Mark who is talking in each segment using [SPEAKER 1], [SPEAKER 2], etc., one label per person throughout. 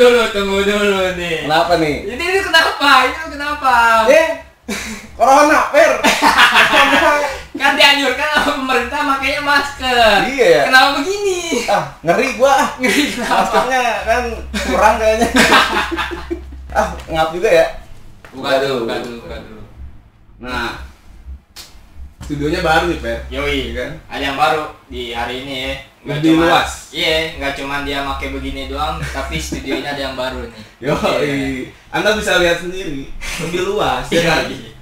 [SPEAKER 1] dulu, tunggu dulu nih.
[SPEAKER 2] Kenapa nih?
[SPEAKER 1] Ini ini kenapa? Ini kenapa?
[SPEAKER 2] Eh, corona, Per.
[SPEAKER 1] Kan dianjurkan sama pemerintah makanya masker.
[SPEAKER 2] Iya ya.
[SPEAKER 1] Kenapa begini?
[SPEAKER 2] Ah, ngeri gua.
[SPEAKER 1] Ngeri kenapa?
[SPEAKER 2] Maskernya kan kurang kayaknya. ah, ngap juga ya.
[SPEAKER 1] Buka dulu, buka dulu, buka dulu.
[SPEAKER 2] Nah, studionya baru nih, Per.
[SPEAKER 1] Yoi,
[SPEAKER 2] Iya kan?
[SPEAKER 1] ada yang baru di hari ini ya.
[SPEAKER 2] Lebih
[SPEAKER 1] cuma-
[SPEAKER 2] luas.
[SPEAKER 1] Iya, nggak cuma dia pakai begini doang, tapi studionya ada yang baru nih.
[SPEAKER 2] Yo,
[SPEAKER 1] Iya.
[SPEAKER 2] Anda bisa lihat sendiri, lebih luas ya
[SPEAKER 1] Iya,
[SPEAKER 2] kan?
[SPEAKER 1] iya.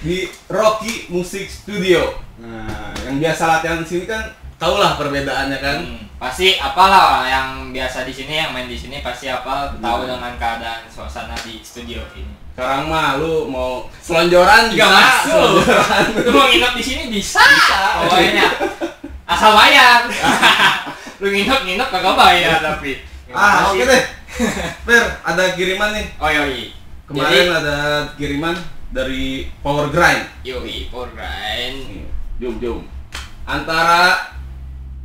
[SPEAKER 2] Di Rocky Music Studio. Nah, yang biasa latihan di sini kan tau lah perbedaannya kan.
[SPEAKER 1] Hmm, pasti apalah yang biasa di sini yang main di sini pasti apa tahu
[SPEAKER 2] Hmm.
[SPEAKER 1] dengan keadaan suasana di studio ini.
[SPEAKER 2] Sekarang mah lu mau selonjoran bisa,
[SPEAKER 1] masuk.
[SPEAKER 2] selonjoran.
[SPEAKER 1] Lu mau nginep di sini bisa.
[SPEAKER 2] Bisa.
[SPEAKER 1] Pokoknya asal bayar. Lu nginep-nginep kagak bayar tapi.
[SPEAKER 2] Ah, oke deh. Per, ada kiriman nih.
[SPEAKER 1] Oh yoi.
[SPEAKER 2] Kemarin ada kiriman dari Power Grind.
[SPEAKER 1] Jadi, yoi, for grind.
[SPEAKER 2] Jom, jom. Antara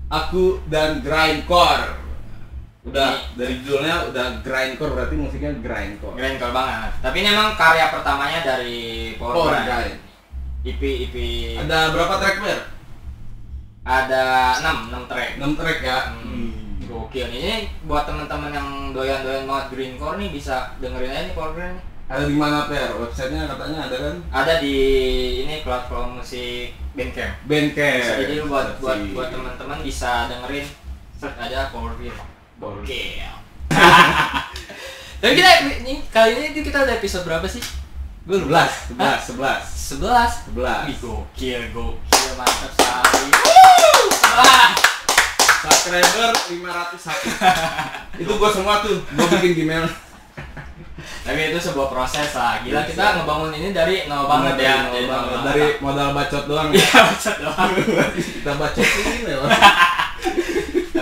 [SPEAKER 2] aku dan grindcore. Udah dari judulnya udah grindcore berarti musiknya grindcore.
[SPEAKER 1] Grindcore banget. Tapi ini emang karya pertamanya dari Power,
[SPEAKER 2] Power
[SPEAKER 1] Grind.
[SPEAKER 2] Grind.
[SPEAKER 1] EP EP
[SPEAKER 2] Ada berapa track Per?
[SPEAKER 1] Ada 6 6 track.
[SPEAKER 2] 6 track ya.
[SPEAKER 1] Hmm. Gokil nih. Ini buat teman-teman yang doyan-doyan banget greencore nih bisa dengerin aja nih Power Grind. nih.
[SPEAKER 2] Ada di mana Per? Websitenya katanya ada kan?
[SPEAKER 1] Ada di ini platform musik Bandcamp.
[SPEAKER 2] Bandcamp.
[SPEAKER 1] Bisa jadi buat
[SPEAKER 2] Searching.
[SPEAKER 1] buat buat teman-teman bisa dengerin search aja Power Grind.
[SPEAKER 2] Power
[SPEAKER 1] Gokil. Tapi kita ini kali ini kita udah episode berapa sih? Gue
[SPEAKER 2] 11, 11, 11.
[SPEAKER 1] 11
[SPEAKER 2] 11.
[SPEAKER 1] Wih, gokil, gokil, mantap sekali. Wah,
[SPEAKER 2] Subscriber 501. Itu gua semua tuh, gua bikin Gmail.
[SPEAKER 1] tapi itu sebuah proses lah. Gila kita ngebangun ini dari nol banget ya.
[SPEAKER 2] Dari,
[SPEAKER 1] nol banget.
[SPEAKER 2] dari modal bacot doang.
[SPEAKER 1] Iya, bacot doang.
[SPEAKER 2] Kita bacotin ya. Bang.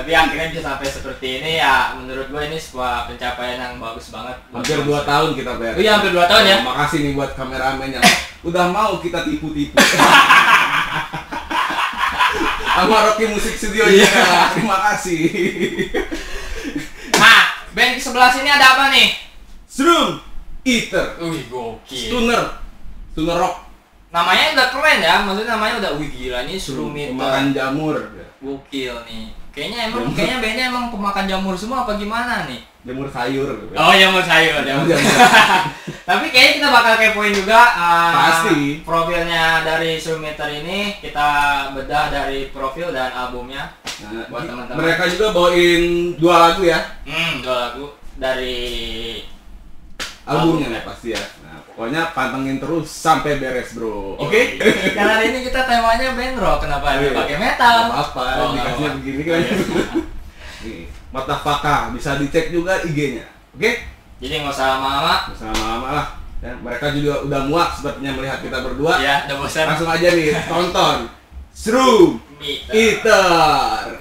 [SPEAKER 1] Tapi akhirnya bisa sampai seperti ini ya. Menurut gue ini sebuah pencapaian yang bagus banget.
[SPEAKER 2] Hampir 2 tahun kita bayar.
[SPEAKER 1] Oh iya, hampir dua tahun ya.
[SPEAKER 2] Makasih nih buat kameramen yang udah mau kita tipu-tipu. Sama Rocky Musik Studio juga. Terima kasih.
[SPEAKER 1] Nah, band ke sebelah sini ada apa nih?
[SPEAKER 2] Shroom Eater.
[SPEAKER 1] Wih, gokil.
[SPEAKER 2] Stoner. Stoner Rock.
[SPEAKER 1] Namanya udah keren ya. Maksudnya namanya udah wih gila ini Surumita.
[SPEAKER 2] Pemakan jamur.
[SPEAKER 1] Gokil nih. Kayaknya emang kayaknya bandnya emang pemakan jamur semua apa gimana nih?
[SPEAKER 2] Jamur sayur.
[SPEAKER 1] Oh, jamur sayur, jamur.
[SPEAKER 2] Jamur.
[SPEAKER 1] Tapi kayaknya kita bakal kepoin juga uh,
[SPEAKER 2] Pasti.
[SPEAKER 1] profilnya dari Surmeter ini kita bedah dari profil dan albumnya.
[SPEAKER 2] Nah,
[SPEAKER 1] Buat teman-teman.
[SPEAKER 2] mereka juga bawain dua lagu ya
[SPEAKER 1] Hmm, dua lagu dari
[SPEAKER 2] albumnya
[SPEAKER 1] Album.
[SPEAKER 2] ya pasti ya pokoknya pantengin terus sampai beres bro. Oke?
[SPEAKER 1] Dan hari ini kita temanya band rock, kenapa ada pakai metal?
[SPEAKER 2] Gak apa-apa
[SPEAKER 1] Oh,
[SPEAKER 2] dikasihnya
[SPEAKER 1] apa-apa.
[SPEAKER 2] begini kan. Nih mata Faka bisa dicek juga IG-nya. Oke?
[SPEAKER 1] Jadi nggak usah lama-lama.
[SPEAKER 2] sama lama lah. Ya, mereka juga udah muak sepertinya melihat kita berdua.
[SPEAKER 1] Ya, udah bosan.
[SPEAKER 2] langsung aja nih tonton. Shroom. Eater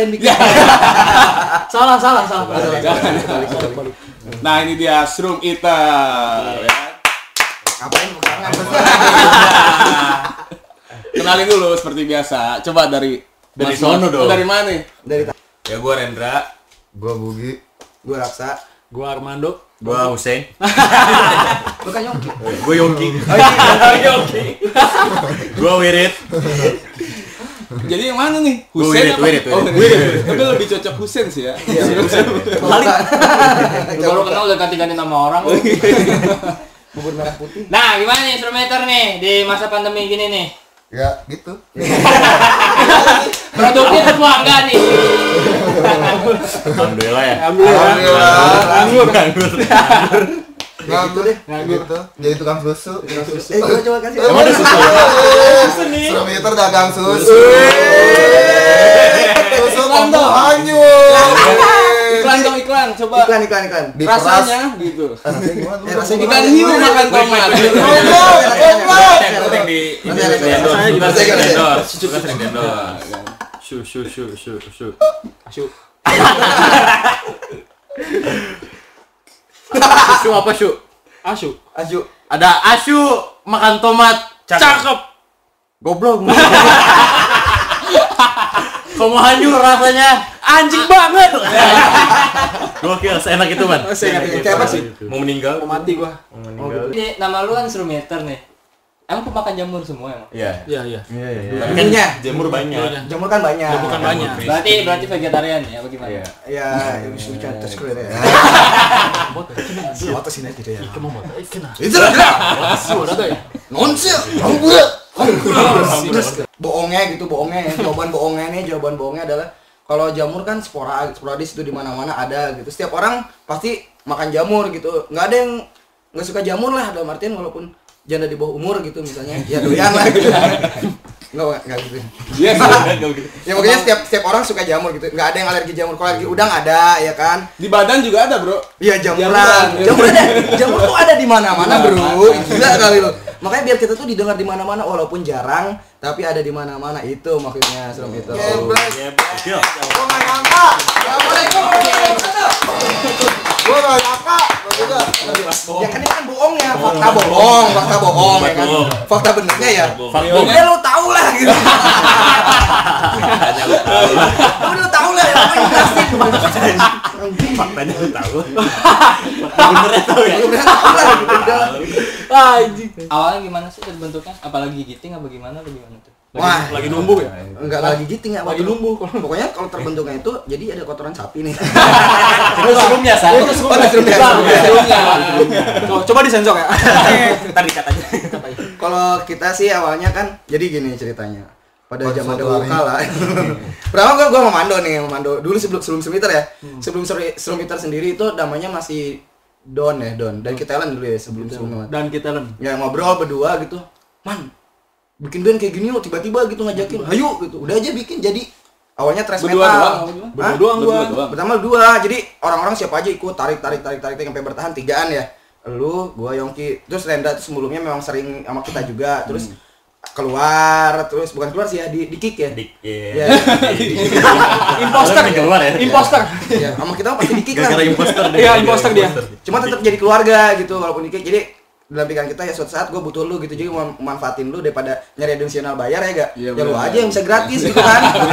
[SPEAKER 3] kalian bikin?
[SPEAKER 4] Salah, salah, salah.
[SPEAKER 2] Nah ini dia Shroom Eater. ya.
[SPEAKER 3] Ngapain pegangan?
[SPEAKER 2] Kenalin dulu seperti biasa. Coba dari
[SPEAKER 5] Dari
[SPEAKER 2] Mas-
[SPEAKER 5] sono dong.
[SPEAKER 2] Dari mana?
[SPEAKER 3] Dari
[SPEAKER 5] Ya gua Rendra,
[SPEAKER 6] Gua Bugi.
[SPEAKER 3] gua Raksa.
[SPEAKER 4] Gua Armando.
[SPEAKER 5] gua Hussein,
[SPEAKER 3] Lu kan Yongki.
[SPEAKER 5] gua Yongki, gua Wirid.
[SPEAKER 2] Jadi yang mana nih? Husen
[SPEAKER 5] Wirid,
[SPEAKER 2] apa?
[SPEAKER 5] Wirid,
[SPEAKER 2] Oh,
[SPEAKER 5] Wirid.
[SPEAKER 2] Tapi lebih cocok Husen sih ya.
[SPEAKER 1] Baru kenal udah ganti-ganti nama orang.
[SPEAKER 3] Bubur merah putih.
[SPEAKER 1] Nah, gimana nih instrumeter nih di masa pandemi gini nih?
[SPEAKER 6] Ya, gitu.
[SPEAKER 1] Produknya semua enggak nih?
[SPEAKER 5] Alhamdulillah ya.
[SPEAKER 6] Alhamdulillah.
[SPEAKER 5] Nganggur, nganggur.
[SPEAKER 6] Nganggur deh. Gitu. Jadi tukang susu.
[SPEAKER 3] Eh, coba coba kasih.
[SPEAKER 6] Emang ada susu? Susu meter dagang susu. Susu hanyut.
[SPEAKER 2] Iklan dong iklan, coba.
[SPEAKER 3] Iklan iklan iklan.
[SPEAKER 2] Rasanya gitu.
[SPEAKER 6] Rasanya?
[SPEAKER 3] Eh,
[SPEAKER 2] Ikan hiu makan tomat.
[SPEAKER 5] Yang di Kita sering. Shu shu shu shu shu.
[SPEAKER 4] Asu.
[SPEAKER 5] Apa shu?
[SPEAKER 4] Asu.
[SPEAKER 3] Asu.
[SPEAKER 5] Ada asu makan tomat. Cakep. Goblok. Kamu hanyur rasanya. Anjing banget. Gokil, seenak itu, Man.
[SPEAKER 4] Seenak itu.
[SPEAKER 3] Kayak apa sih?
[SPEAKER 5] Mau meninggal.
[SPEAKER 4] Mau mati gua.
[SPEAKER 5] Mau meninggal.
[SPEAKER 1] Ini nama lu kan instrumeter nih. Emang pemakan jamur semua emang?
[SPEAKER 5] Iya.
[SPEAKER 4] Iya, iya.
[SPEAKER 5] Iya, iya.
[SPEAKER 3] Ininya.
[SPEAKER 5] Jamur banyak.
[SPEAKER 3] Jamur kan banyak.
[SPEAKER 4] Jamur kan banyak.
[SPEAKER 1] Berarti berarti vegetarian ya, apa gimana?
[SPEAKER 5] Iya.
[SPEAKER 3] Ya, itu cantik sekali ya. Otot sini gitu ya.
[SPEAKER 4] Kamu mau tahu kena.
[SPEAKER 6] Itu lah.
[SPEAKER 4] Asu ada ya.
[SPEAKER 6] Nonsil. Kamu
[SPEAKER 3] bohongnya gitu bohongnya jawaban bohongnya nih jawaban bohongnya adalah kalau jamur kan spora sporadis itu di mana mana ada gitu setiap orang pasti makan jamur gitu nggak ada yang nggak suka jamur lah dalam artian walaupun janda di bawah umur gitu misalnya ya doyan lah gitu nggak nggak gitu
[SPEAKER 2] Iya,
[SPEAKER 3] ya pokoknya setiap setiap orang suka jamur gitu nggak ada yang alergi jamur kalau alergi udang ada ya kan
[SPEAKER 2] Di badan juga ada, Bro.
[SPEAKER 3] Iya jamuran.
[SPEAKER 2] Jamuran.
[SPEAKER 3] Jamur ada. Jamur tuh ada di mana-mana, Bro. Gila kali lu. Makanya biar kita tuh didengar di mana-mana walaupun jarang, tapi ada di mana-mana itu maksudnya Serum itu.
[SPEAKER 6] Geblek.
[SPEAKER 5] Gokil.
[SPEAKER 6] Gua nggak nyangka. Assalamualaikum warahmatullahi wabarakatuh. Gua nggak nyangka. Gua.
[SPEAKER 3] Ya kan ini kan bohongnya, fakta bohong, fakta bohong ya kan.
[SPEAKER 5] bohong.
[SPEAKER 3] Fakta benernya ya.
[SPEAKER 5] Fakta.
[SPEAKER 3] Ya lu tahu lah gitu.
[SPEAKER 5] Hanya lu tahu.
[SPEAKER 3] Tapi lu tahu lah apa yang jelasin.
[SPEAKER 5] Faktanya lu tahu. Benernya tahu ya.
[SPEAKER 3] Lu bener tahu lah gitu. Udah.
[SPEAKER 4] Anjing.
[SPEAKER 1] Awalnya gimana sih terbentuknya? Apalagi giting apa gimana atau gimana tuh?
[SPEAKER 3] Wah,
[SPEAKER 4] Lagi numbuh ya?
[SPEAKER 3] enggak lagi giting ya.
[SPEAKER 4] Lagi numbuh.
[SPEAKER 3] Pokoknya kalau terbentuknya itu jadi ada kotoran sapi nih.
[SPEAKER 5] Itu sebelumnya, Sa.
[SPEAKER 3] Oh, serumnya.
[SPEAKER 4] Coba, coba disensor ya.
[SPEAKER 5] Ntar dikat aja.
[SPEAKER 3] Kalau kita sih awalnya kan jadi gini ceritanya. Pada zaman
[SPEAKER 6] hari.
[SPEAKER 3] kala. Pertama gua gua sama Mando nih, sama Mando. Dulu sebelum sebelum Semiter ya. Sebelum Ser- Semiter sendiri itu namanya masih Don ya, Don. Dan kita dulu ya sebelum sebelumnya.
[SPEAKER 4] Dan kita lem.
[SPEAKER 3] Ya ngobrol berdua gitu. Man, bikin band kayak gini lo tiba-tiba gitu ngajakin. Ayo gitu. Udah aja bikin jadi awalnya thrash
[SPEAKER 2] Berdua
[SPEAKER 3] metal.
[SPEAKER 2] doang?
[SPEAKER 4] Berdua doang.
[SPEAKER 2] Berdua doang.
[SPEAKER 3] Pertama dua, jadi orang-orang siapa aja ikut tarik tarik tarik tarik, tarik sampai bertahan tigaan ya. Lu, gua Yongki, terus Renda tuh sebelumnya memang sering sama kita juga, terus keluar, terus bukan keluar sih ya di, di kick ya.
[SPEAKER 5] Dik.
[SPEAKER 3] Ya,
[SPEAKER 4] Imposter.
[SPEAKER 5] Lu keluar ya?
[SPEAKER 4] Imposter.
[SPEAKER 3] ya, sama kita pasti di kick lah.
[SPEAKER 5] Gara-gara imposter deh.
[SPEAKER 4] Iya, imposter dia.
[SPEAKER 3] Cuma tetap jadi keluarga gitu walaupun di kick. Jadi dalam pikiran kita ya suatu saat gue butuh lu gitu jadi mau manfaatin lu daripada nyari additional bayar ya gak
[SPEAKER 2] Iya,
[SPEAKER 3] ya lu aja yang bisa gratis gitu kan ya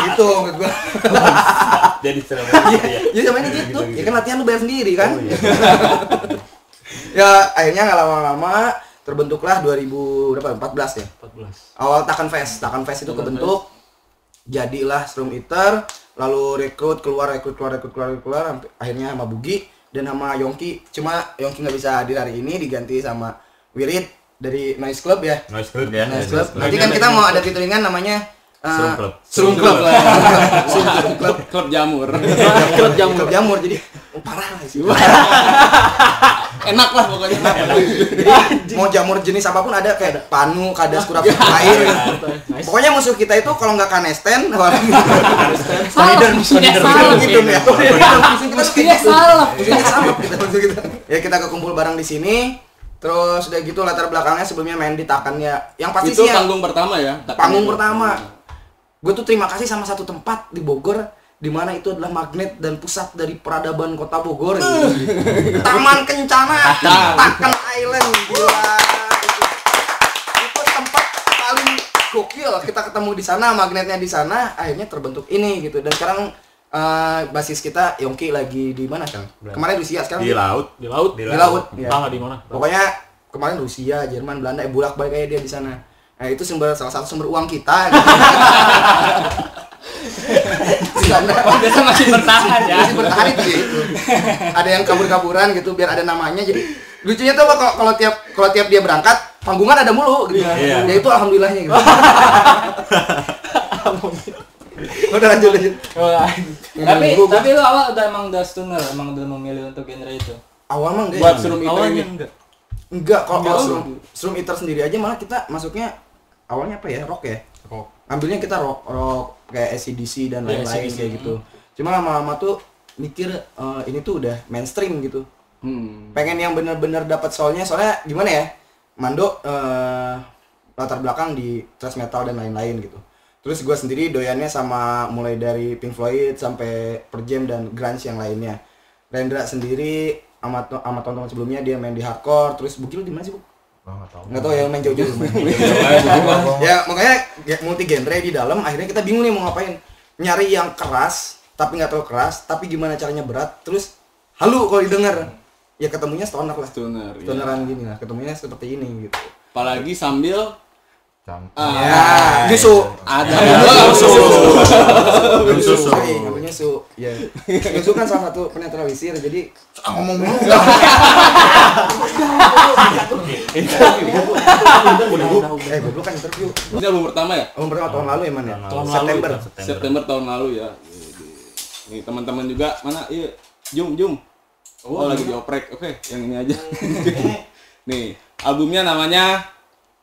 [SPEAKER 3] gitu menurut gue
[SPEAKER 5] Jadi serem.
[SPEAKER 3] Iya, jadi sama ini gitu. Ya kan latihan lu bayar sendiri kan. ya akhirnya nggak lama-lama terbentuklah 2000 berapa? 14 ya.
[SPEAKER 4] 14.
[SPEAKER 3] Awal Takan Fest. Takan Fest itu kebentuk jadilah Strum Eater lalu rekrut keluar rekrut keluar rekrut keluar rekrut keluar sampai akhirnya sama Bugi dan sama Yongki cuma Yongki nggak bisa hadir hari ini diganti sama Wirid dari Noise Club ya
[SPEAKER 5] Noise club ya.
[SPEAKER 3] Noise Club nanti kan kita mau ada featuringan namanya uh,
[SPEAKER 5] Strum Club.
[SPEAKER 3] Strum Club lah Strum Club
[SPEAKER 2] Klub jamur.
[SPEAKER 4] Klub jamur.
[SPEAKER 3] Klub jamur jadi oh, parah lah sih
[SPEAKER 2] Enak lah pokoknya.
[SPEAKER 3] jadi mau jamur jenis apa pun ada kayak panu kadas kurap air. Pokoknya musuh kita itu kalau nggak kanesten
[SPEAKER 1] Salah, musuhnya salah
[SPEAKER 3] gitu ya. Musuh kita
[SPEAKER 1] Musuhnya salah.
[SPEAKER 3] musuhnya salah kita musuh kita. Ya kita kekumpul bareng di sini. Terus udah gitu latar belakangnya sebelumnya main di Takan ya. Yang pasti
[SPEAKER 2] itu
[SPEAKER 3] sih yang-
[SPEAKER 2] panggung pertama ya?
[SPEAKER 3] panggung pertama. Gue tuh terima kasih sama satu tempat di Bogor di mana itu adalah magnet dan pusat dari peradaban kota Bogor gitu. Taman Kencana Takan Island gila itu. Itu tempat paling gokil kita ketemu di sana magnetnya di sana akhirnya terbentuk ini gitu dan sekarang eh, basis kita Yongki lagi di mana kan kemarin Rusia sekarang
[SPEAKER 5] Di laut.
[SPEAKER 4] Di laut.
[SPEAKER 3] di laut ya.
[SPEAKER 4] Ah, di mana?
[SPEAKER 3] Pokoknya kemarin Rusia, Jerman, Belanda, eh bolak balik kayak dia di sana. Nah itu sumber salah satu sumber uang kita. Gitu.
[SPEAKER 1] Oh, biasa masih bertahan ya.
[SPEAKER 3] masih bertahan itu gitu. Ada yang kabur-kaburan gitu biar ada namanya. Jadi lucunya tuh kalau kalau tiap kalau tiap dia berangkat panggungan ada mulu gitu.
[SPEAKER 5] Iya.
[SPEAKER 3] Ya itu alhamdulillahnya gitu. Udah lanjut lanjut.
[SPEAKER 1] tapi
[SPEAKER 3] Gua-
[SPEAKER 1] tapi lu awal udah emang udah stoner, emang udah memilih untuk genre itu.
[SPEAKER 3] awal mah enggak.
[SPEAKER 2] buat
[SPEAKER 3] ya.
[SPEAKER 2] serum itu
[SPEAKER 4] Awalnya
[SPEAKER 2] ini
[SPEAKER 4] enggak.
[SPEAKER 3] Enggak, kalau
[SPEAKER 4] oh.
[SPEAKER 3] Shroom, Shroom Eater sendiri aja malah kita masuknya awalnya apa ya? Rock ya? Ambilnya kita rock, rock kayak ACDC dan
[SPEAKER 4] Iya,
[SPEAKER 3] lain-lain
[SPEAKER 4] AC/DC.
[SPEAKER 3] kayak gitu. Cuma lama-lama tuh mikir eh, ini tuh udah mainstream gitu.
[SPEAKER 2] hmm.
[SPEAKER 3] Pengen yang bener-bener dapat soalnya, soalnya gimana ya? Mando eh, latar belakang di thrash metal dan lain-lain gitu. Terus gue sendiri doyannya sama mulai dari Pink Floyd sampai Per Jam dan grunge yang lainnya. Rendra sendiri sama sama teman-teman sebelumnya dia main di hardcore, terus Bukil di mana sih, Bu?
[SPEAKER 6] Nggak tahu.
[SPEAKER 3] nggak tahu ya main jauh-jauh. Ya makanya ya, multi genre di dalam akhirnya kita bingung nih mau ngapain. Nyari yang keras tapi nggak terlalu keras tapi gimana caranya berat terus halu kalau didengar. Ya ketemunya stoner lah.
[SPEAKER 2] Stoner, ya.
[SPEAKER 3] stoneran gini lah ketemunya seperti ini gitu.
[SPEAKER 2] Apalagi sambil Ah,
[SPEAKER 3] ya nyusu
[SPEAKER 2] ada
[SPEAKER 3] nyusu
[SPEAKER 5] Nyusu.
[SPEAKER 3] Nyusu ya nyusu kan salah satu penetralisir jadi
[SPEAKER 6] Ah, ngomong mulu.
[SPEAKER 3] eh goblok kan interview.
[SPEAKER 2] Ini album pertama ya?
[SPEAKER 3] Oh berapa tahun lalu ya? Man ya September.
[SPEAKER 2] September. Tahun lalu ya. Nih teman-teman juga mana? Iya Jum Jum. Oh, lagi dioprek oke yang ini aja. Nih albumnya namanya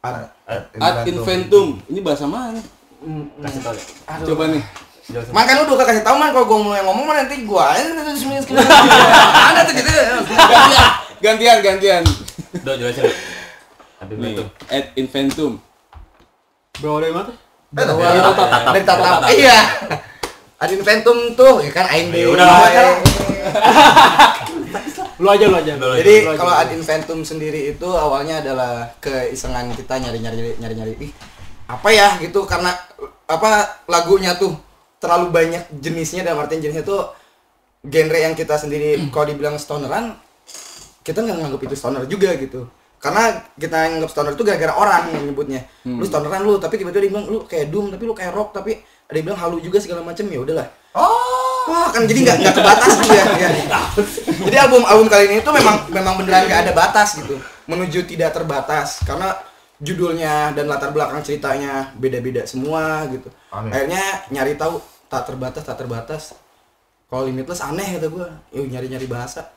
[SPEAKER 6] Art
[SPEAKER 2] Ad Inventum ini bahasa mana
[SPEAKER 5] Kasih tau ya.
[SPEAKER 2] coba nih
[SPEAKER 3] Man kan lu udah kasih tau man kalau gua mulai ngomong man nanti gua aja nanti sembilan sekali. Ada tuh gitu.
[SPEAKER 2] gantian gantian
[SPEAKER 5] Do jelasin. Tapi
[SPEAKER 2] nih
[SPEAKER 5] betul.
[SPEAKER 2] Ad Inventum
[SPEAKER 4] Bawa dari mana?
[SPEAKER 3] Dari tatap. Dari tatap. Iya. Ada inventum tuh, ya kan Ain
[SPEAKER 5] Ya udah.
[SPEAKER 4] Lu aja lu aja.
[SPEAKER 5] Lu.
[SPEAKER 3] Jadi
[SPEAKER 4] aja.
[SPEAKER 3] kalau ad inventum sendiri itu awalnya adalah keisengan kita nyari-nyari nyari-nyari ih apa ya gitu karena apa lagunya tuh terlalu banyak jenisnya dan artinya jenisnya tuh genre yang kita sendiri kalau dibilang stoneran kita nggak nganggap itu stoner juga gitu karena kita nganggap stoner itu gara-gara orang yang nyebutnya lu stoneran lu tapi tiba-tiba dia bilang lu kayak doom tapi lu kayak rock tapi ada yang bilang halu juga segala macam ya udahlah Wah kan jadi nggak nggak kebatas gitu ya. ya. Jadi album album kali ini tuh memang memang beneran nggak ada batas gitu. Menuju tidak terbatas karena judulnya dan latar belakang ceritanya beda-beda semua gitu.
[SPEAKER 6] Aneh.
[SPEAKER 3] Akhirnya nyari tahu tak terbatas tak terbatas. Kalau limitless aneh kata gua. Yuk nyari-nyari bahasa.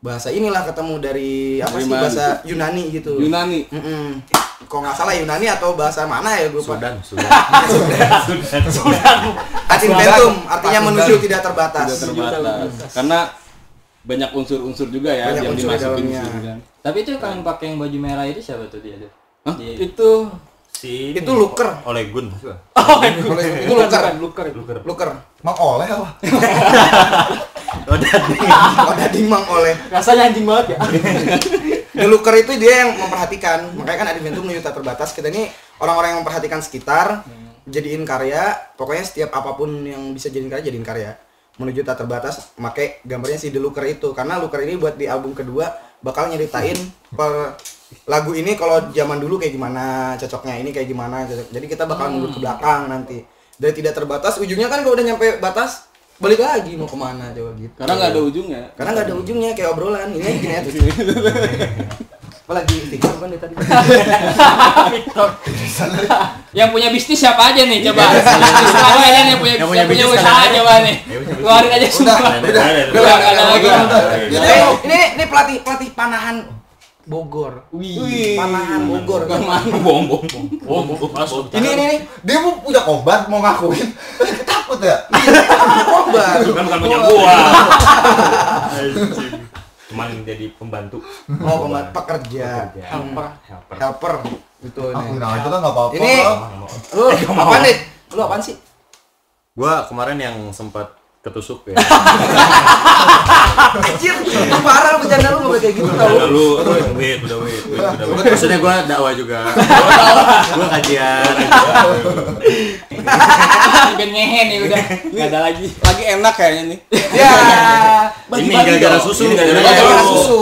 [SPEAKER 3] Bahasa inilah ketemu dari apa sih bahasa Yunani gitu.
[SPEAKER 2] Yunani
[SPEAKER 3] Mm-mm. Kalau nggak salah Yunani atau bahasa mana ya gue lupa.
[SPEAKER 5] Sudan, Sudan.
[SPEAKER 3] Ad infinitum artinya menuju tidak terbatas.
[SPEAKER 2] tidak terbatas karena banyak unsur-unsur juga ya
[SPEAKER 3] Banyak
[SPEAKER 2] yang dimasukin di sini kan.
[SPEAKER 1] Tapi itu yang kalian pakai yang baju merah itu siapa tuh dia tuh?
[SPEAKER 2] Hah?
[SPEAKER 3] Itu
[SPEAKER 5] Si
[SPEAKER 3] Itu Luker.
[SPEAKER 5] Oleh Gun.
[SPEAKER 3] itu luker.
[SPEAKER 4] Luker.
[SPEAKER 5] Luker.
[SPEAKER 3] Luker.
[SPEAKER 6] Mang oleh apa?
[SPEAKER 5] Oh.
[SPEAKER 3] Oh, dading mang oleh.
[SPEAKER 4] Rasanya anjing banget ya.
[SPEAKER 3] The Looker itu dia yang memperhatikan. Makanya kan Adventure menuju tak terbatas. Kita ini orang-orang yang memperhatikan sekitar, jadiin karya. Pokoknya setiap apa pun yang bisa jadiin karya, jadiin karya. Menuju tak terbatas, pakai gambarnya si The Looker itu. Karena Looker ini buat di album kedua bakal nyeritain per lagu ini kalau zaman dulu kayak gimana cocoknya ini kayak gimana cocok. jadi kita bakal mundur ke belakang nanti. Dari tidak terbatas ujungnya kan kalau udah nyampe batas balik lagi mau ke mana coba gitu.
[SPEAKER 2] Karena nggak ada ujungnya.
[SPEAKER 3] Karena nggak ada ujungnya kayak obrolan. Ini gini aja apalagi Victor kan dari tadi.
[SPEAKER 1] Yang punya bisnis siapa aja nih coba? Bisnis apa aja nih yang punya,
[SPEAKER 5] Yang punya
[SPEAKER 1] usaha coba nih. Keluarin aja semua. Udah.
[SPEAKER 3] Ini ini pelatih pelatih panahan Bogor
[SPEAKER 2] Wih.
[SPEAKER 3] panahan Bogor
[SPEAKER 2] Bukan mana bom bom
[SPEAKER 5] Oh, masuk.
[SPEAKER 3] ini ini ini
[SPEAKER 6] Dia mau punya kobar mau ngakuin. Takut ya?
[SPEAKER 3] Kobar
[SPEAKER 5] Kan bukan punya gua. cuman jadi pembantu
[SPEAKER 3] Oh, pembantu pekerja. Helper.
[SPEAKER 5] helper
[SPEAKER 3] Helper.
[SPEAKER 6] Aku
[SPEAKER 3] nih.
[SPEAKER 6] nah itu kan nggak apa-apa.
[SPEAKER 3] Ini lu apa nih? Lu apaan sih?
[SPEAKER 5] gua kemarin yang sempat ketusuk ya
[SPEAKER 3] Anjir, lu parah lu bercanda lu nggak boleh kayak gitu tau.
[SPEAKER 5] udah lu wait udah wait wait udah wait maksudnya gua dakwah juga gua kajian
[SPEAKER 1] Mungkin ngehe nih udah. Enggak ada lagi.
[SPEAKER 2] Lagi enak kayaknya nih.
[SPEAKER 3] Ya.
[SPEAKER 5] ini gara-gara susu
[SPEAKER 2] Ini gara-gara susu.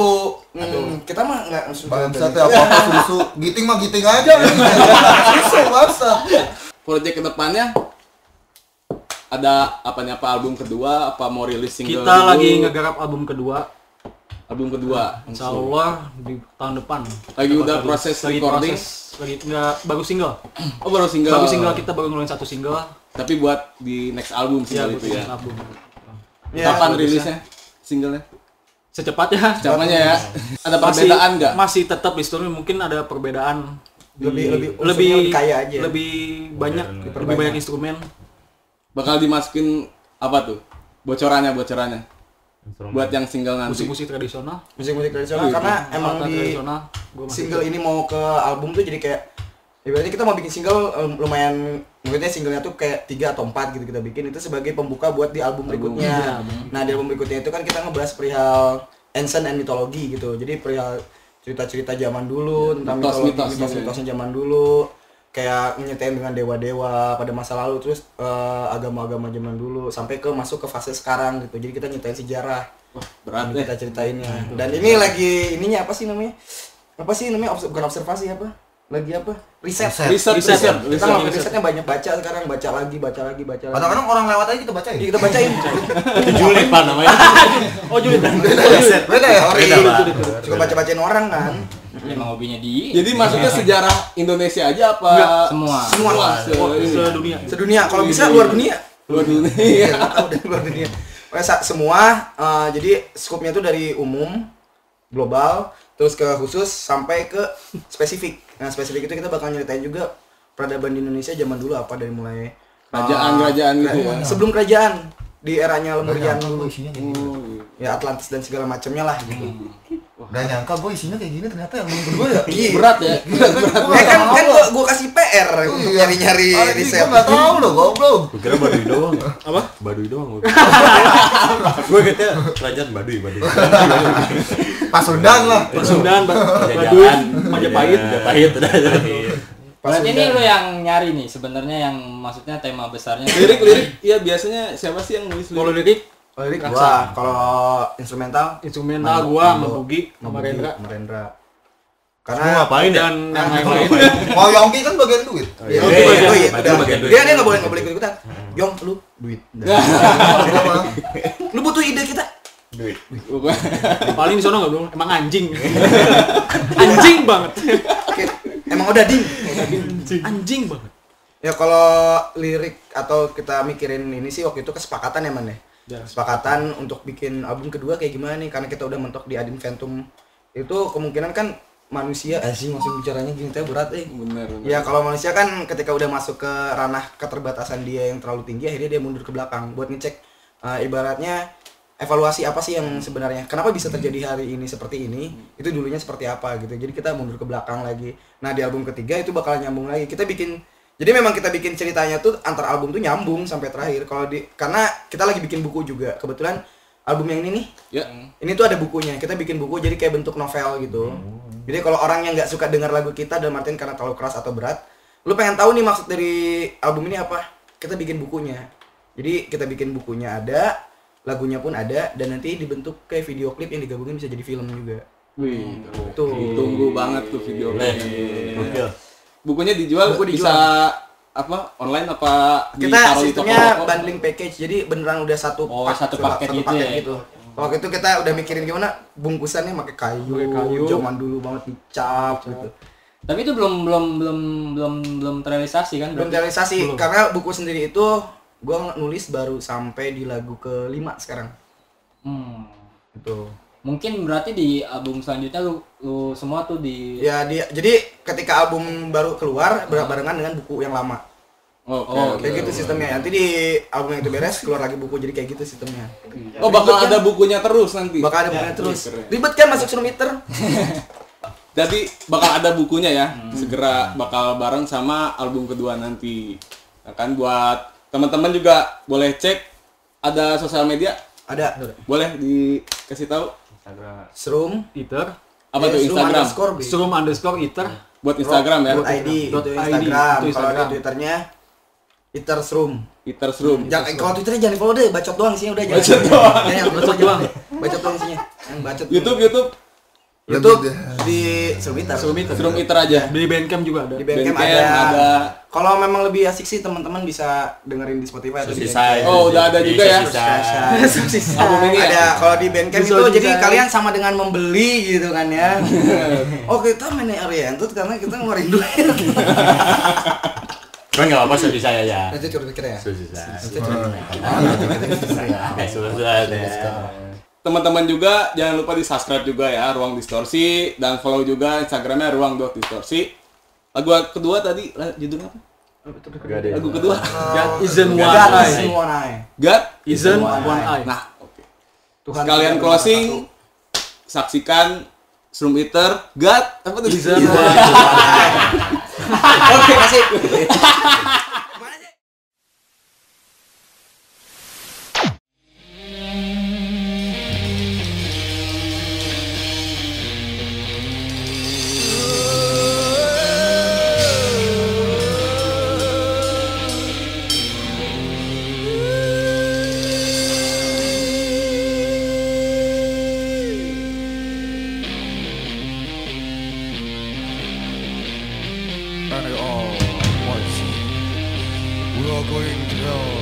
[SPEAKER 3] Hmm, kita mah nggak susu.
[SPEAKER 6] Bangsat ya apa apa susu. Giting mah giting aja. Susu bangsat.
[SPEAKER 2] Project ke depannya ada apa nih apa album kedua apa mau rilis single
[SPEAKER 4] Kita
[SPEAKER 2] dulu?
[SPEAKER 4] lagi ngegarap album kedua.
[SPEAKER 2] album kedua
[SPEAKER 4] Insya Allah di tahun depan.
[SPEAKER 2] Lagi udah proses
[SPEAKER 4] lagi
[SPEAKER 2] recording?
[SPEAKER 4] proses, lagi nggak baru single.
[SPEAKER 2] oh baru single
[SPEAKER 4] Baru single kita baru ngeluarin satu single.
[SPEAKER 2] tapi buat di next album
[SPEAKER 4] Ya,
[SPEAKER 2] single
[SPEAKER 4] buat
[SPEAKER 2] itu ya
[SPEAKER 4] album.
[SPEAKER 3] Ya,
[SPEAKER 2] kapan rilisnya singlenya
[SPEAKER 4] Secepatnya.
[SPEAKER 2] Capanya ya ada
[SPEAKER 4] Masih-
[SPEAKER 2] perbedaan nggak
[SPEAKER 4] Masih tetap instrumen mungkin ada perbedaan.
[SPEAKER 3] Lebih-
[SPEAKER 4] di-
[SPEAKER 3] lebih-
[SPEAKER 4] lebih
[SPEAKER 3] kaya aja.
[SPEAKER 4] Lebih banyak, lebih banyak instrumen.
[SPEAKER 2] Bakal dimasukin apa tuh? Bocorannya bocorannya. Buat yang single nanti.
[SPEAKER 4] Musik-musik tradisional.
[SPEAKER 3] musik-musik tradisional
[SPEAKER 2] Oh,
[SPEAKER 3] karena
[SPEAKER 4] Alat
[SPEAKER 3] emang di single ini mau ke album tuh jadi kayak ibaratnya kita mau bikin single um, lumayan maksudnya singlenya tuh kayak tiga atau empat gitu kita bikin itu sebagai pembuka buat di album berikutnya.
[SPEAKER 4] Iya, album.
[SPEAKER 3] nah di album berikutnya itu kan kita ngebahas perihal ancient and mythology gitu. Jadi perihal cerita-cerita zaman dulu tentang
[SPEAKER 2] Mitos-mitos
[SPEAKER 3] mitologi
[SPEAKER 2] gitu ya.
[SPEAKER 3] mitos-mitosnya zaman dulu kayak nyetain dengan dewa-dewa pada masa lalu terus eh, agama-agama zaman dulu sampai ke masuk ke fase sekarang gitu. Jadi kita nyetain sejarah.
[SPEAKER 2] Wah, berat
[SPEAKER 3] ini
[SPEAKER 2] deh.
[SPEAKER 3] kita ceritainnya dan ini lagi ininya apa sih namanya? Apa sih namanya? Obs- bukan observasi apa? Lagi apa? Riset.
[SPEAKER 6] Riset.
[SPEAKER 2] riset
[SPEAKER 4] Riset,
[SPEAKER 2] riset,
[SPEAKER 3] kita
[SPEAKER 2] riset.
[SPEAKER 3] ngelakuin risetnya banyak baca sekarang baca lagi baca lagi baca lagi.
[SPEAKER 6] Kadang-kadang orang lewat aja kita bacain.
[SPEAKER 3] Iya, kita bacain.
[SPEAKER 5] Itu julid pak namanya.
[SPEAKER 4] Oh, Julid.
[SPEAKER 6] Beda ya?
[SPEAKER 5] Pak.
[SPEAKER 3] suka baca bacain orang kan
[SPEAKER 1] Emang hobinya di
[SPEAKER 2] jadi maksudnya sejarah Indonesia aja apa
[SPEAKER 1] semua.
[SPEAKER 3] semua
[SPEAKER 2] se-
[SPEAKER 4] Oh, sedunia.
[SPEAKER 3] sedunia kalau bisa luar dunia
[SPEAKER 2] luar dunia
[SPEAKER 3] Iya, tahu dari luar dunia. Pokoknya sa- semua eh, jadi skupnya tuh dari umum, global, terus ke khusus sampai ke spesifik. Nah, spesifik itu kita bakal nyeritain juga peradaban di Indonesia zaman dulu apa dari mulai
[SPEAKER 2] Kerajaan-kerajaan
[SPEAKER 3] eh,
[SPEAKER 2] gitu ya?
[SPEAKER 3] Sebelum kerajaan di eranya Lemurian dulu.
[SPEAKER 2] Oh, iya.
[SPEAKER 3] Ya Atlantis dan segala macamnya lah gitu.
[SPEAKER 6] Udah nyangka gue isinya kayak gini ternyata yang belum kedua ya.
[SPEAKER 3] Iya.
[SPEAKER 2] berat ya berat berat
[SPEAKER 3] Eh, kan kan gua, gua kasih PR untuk nyari-nyari riset.
[SPEAKER 6] Gue nggak tahu loh goblok.
[SPEAKER 5] Gue kira Baduy doang.
[SPEAKER 4] Apa?
[SPEAKER 5] Baduy doang. Gue kira kerajaan Baduy, Baduy.
[SPEAKER 6] Pasundan lah.
[SPEAKER 4] Pasundan, Ba- Baduy,
[SPEAKER 5] Kerajaan
[SPEAKER 4] Majapahit.
[SPEAKER 5] Majapahit udah jadi.
[SPEAKER 1] Berarti ini lu yang nyari nih sebenarnya yang maksudnya tema besarnya.
[SPEAKER 2] lirik lirik iya biasanya siapa sih yang nulis
[SPEAKER 4] Kalau
[SPEAKER 2] lirik
[SPEAKER 4] lirik,
[SPEAKER 3] Kalau lirik gua, kalau instrumental
[SPEAKER 4] instrumental gua sama Bugi sama Rendra.
[SPEAKER 3] sama Rendra. Karena
[SPEAKER 5] ngapain ya?
[SPEAKER 4] Dan yang lain-lain.
[SPEAKER 6] Mau Yongki kan bagian duit.
[SPEAKER 3] Iya,
[SPEAKER 5] iya,
[SPEAKER 3] oh,
[SPEAKER 5] iya.
[SPEAKER 3] iya, oh, iya,
[SPEAKER 5] Bagian
[SPEAKER 3] udah.
[SPEAKER 5] bagian duit.
[SPEAKER 3] Dia dia nggak boleh nggak boleh ikut ikutan. Yong, lu duit. Lu butuh ide kita.
[SPEAKER 5] Duit.
[SPEAKER 4] Paling di sono nggak belum, emang anjing. anjing banget.
[SPEAKER 3] Oke, emang udah ding.
[SPEAKER 4] Anjing banget.
[SPEAKER 3] Ya kalau lirik atau kita mikirin ini sih waktu itu kesepakatan ya man ya.
[SPEAKER 4] Ya.
[SPEAKER 3] Kesepakatan untuk bikin album kedua kayak gimana nih karena kita udah mentok di Adinventum itu kemungkinan kan manusia eh sih maksud bicaranya gini teh berat eh.
[SPEAKER 2] bener bener.
[SPEAKER 3] Ya kalau manusia kan ketika udah masuk ke ranah keterbatasan dia yang terlalu tinggi akhirnya dia mundur ke belakang buat ngecek eh, ibaratnya evaluasi apa sih yang sebenarnya kenapa bisa terjadi hari ini seperti ini itu dulunya seperti apa gitu jadi kita mundur ke belakang lagi nah di album ketiga itu bakal nyambung lagi kita bikin jadi memang kita bikin ceritanya tuh antar album tuh nyambung sampai terakhir. Kalau di karena kita lagi bikin buku juga. Kebetulan album yang ini nih
[SPEAKER 2] ya.
[SPEAKER 3] ini tuh ada bukunya. Kita bikin buku jadi kayak bentuk novel gitu. Jadi kalau orang yang nggak suka dengar lagu kita dan Martin karena terlalu keras atau berat lu pengen tahu nih maksud dari album ini apa? Kita bikin bukunya. Jadi kita bikin bukunya ada lagunya pun ada dan nanti dibentuk kayak video klip yang digabungin bisa jadi film juga.
[SPEAKER 2] Wih
[SPEAKER 3] tuh.
[SPEAKER 2] tunggu banget tuh video
[SPEAKER 5] Gokil.
[SPEAKER 2] Bukunya dijual,
[SPEAKER 3] Buku dijual.
[SPEAKER 2] bisa apa online apa
[SPEAKER 3] kita
[SPEAKER 2] di
[SPEAKER 3] sistemnya bundling package jadi beneran udah satu
[SPEAKER 1] Oh,
[SPEAKER 3] pak-
[SPEAKER 1] satu paket gitu ya?
[SPEAKER 3] gitu. waktu itu kita udah mikirin gimana bungkusannya pakai kayu,
[SPEAKER 4] Pakai kayu.
[SPEAKER 3] zaman dulu banget dicap gitu
[SPEAKER 1] Tapi itu belum belum belum belum belum terrealisasi kan?
[SPEAKER 3] belum
[SPEAKER 1] berarti?
[SPEAKER 3] realisasi
[SPEAKER 4] Belum.
[SPEAKER 3] karena buku sendiri itu gua nulis baru sampai di lagu kelima sekarang
[SPEAKER 1] Hmm.
[SPEAKER 3] itu
[SPEAKER 1] Mungkin berarti di album selanjutnya lu, lu semua tuh di
[SPEAKER 3] ya dia jadi ketika album baru keluar ber- barengan dengan buku yang lama
[SPEAKER 2] Oke.
[SPEAKER 3] Oh,
[SPEAKER 2] oke,
[SPEAKER 3] kayak gitu
[SPEAKER 2] oke.
[SPEAKER 3] sistemnya. Nanti di album yang itu beres keluar lagi buku jadi kayak gitu sistemnya.
[SPEAKER 2] Oh, bakal
[SPEAKER 3] Ribet
[SPEAKER 2] ada
[SPEAKER 3] kan?
[SPEAKER 2] bukunya terus nanti.
[SPEAKER 3] Bakal ada bukunya terus.
[SPEAKER 2] keren.
[SPEAKER 3] Ribet kan masuk meter.
[SPEAKER 2] Jadi bakal ada bukunya ya.
[SPEAKER 3] Hmm.
[SPEAKER 2] Segera bakal bareng sama album kedua nanti. Nah, kan buat teman-teman juga boleh cek ada sosial media
[SPEAKER 3] Ada
[SPEAKER 2] boleh dikasih tahu
[SPEAKER 3] Serum
[SPEAKER 4] Iter.
[SPEAKER 2] apa
[SPEAKER 3] eh,
[SPEAKER 2] tuh
[SPEAKER 3] Serum
[SPEAKER 2] Instagram
[SPEAKER 3] underscore.
[SPEAKER 4] Strum underscore Iter.
[SPEAKER 2] buat Instagram ya
[SPEAKER 3] Dot ID
[SPEAKER 4] ID,
[SPEAKER 3] Instagram.
[SPEAKER 4] itu
[SPEAKER 3] Kalau di
[SPEAKER 4] Instagram.
[SPEAKER 3] Twitternya Twitter Serum.
[SPEAKER 2] Twitter Room
[SPEAKER 3] Jangan kalau Twitternya jangan follow deh, bacot doang isinya udah jangan.
[SPEAKER 2] Bacot doang.
[SPEAKER 3] Jangan,
[SPEAKER 4] Bacot doang.
[SPEAKER 3] Bacot doang isinya. Yang bacot.
[SPEAKER 2] YouTube YouTube
[SPEAKER 3] YouTube di Serum Twitter.
[SPEAKER 4] Serum Iter.
[SPEAKER 2] Room Twitter aja
[SPEAKER 4] Di Bandcamp juga ada.
[SPEAKER 3] Di Bandcamp
[SPEAKER 2] Bandcamp
[SPEAKER 3] ada.
[SPEAKER 2] ada.
[SPEAKER 3] Kalau memang lebih asik sih teman-teman bisa dengerin di Spotify atau di.
[SPEAKER 2] Oh, udah ada juga ya? Album ini ya
[SPEAKER 3] ada kalau di Bandcamp itu jadi kalian sama dengan membeli gitu kan ya. oh kita main oriented karena kita ngeluarin duit.
[SPEAKER 5] Cuman nggak apa-apa sedih saya ya.
[SPEAKER 3] Nanti curhat kita ya.
[SPEAKER 5] Susisai.
[SPEAKER 3] Susah.
[SPEAKER 5] Susisai.
[SPEAKER 2] Teman-teman juga jangan lupa di subscribe juga ya ruang distorsi dan follow juga instagramnya ruang dot distorsi lagu kedua tadi judulnya apa
[SPEAKER 5] ada.
[SPEAKER 2] lagu kedua
[SPEAKER 4] God isn't one
[SPEAKER 3] God
[SPEAKER 4] eye.
[SPEAKER 3] is one eye.
[SPEAKER 2] God
[SPEAKER 4] Isn't
[SPEAKER 3] One eye.
[SPEAKER 2] nah oke
[SPEAKER 3] Tuhan
[SPEAKER 2] sekalian closing saksikan Shroom Eater God apa tuh
[SPEAKER 4] Isn't one eye.
[SPEAKER 3] Oke, kasih.
[SPEAKER 6] going to hell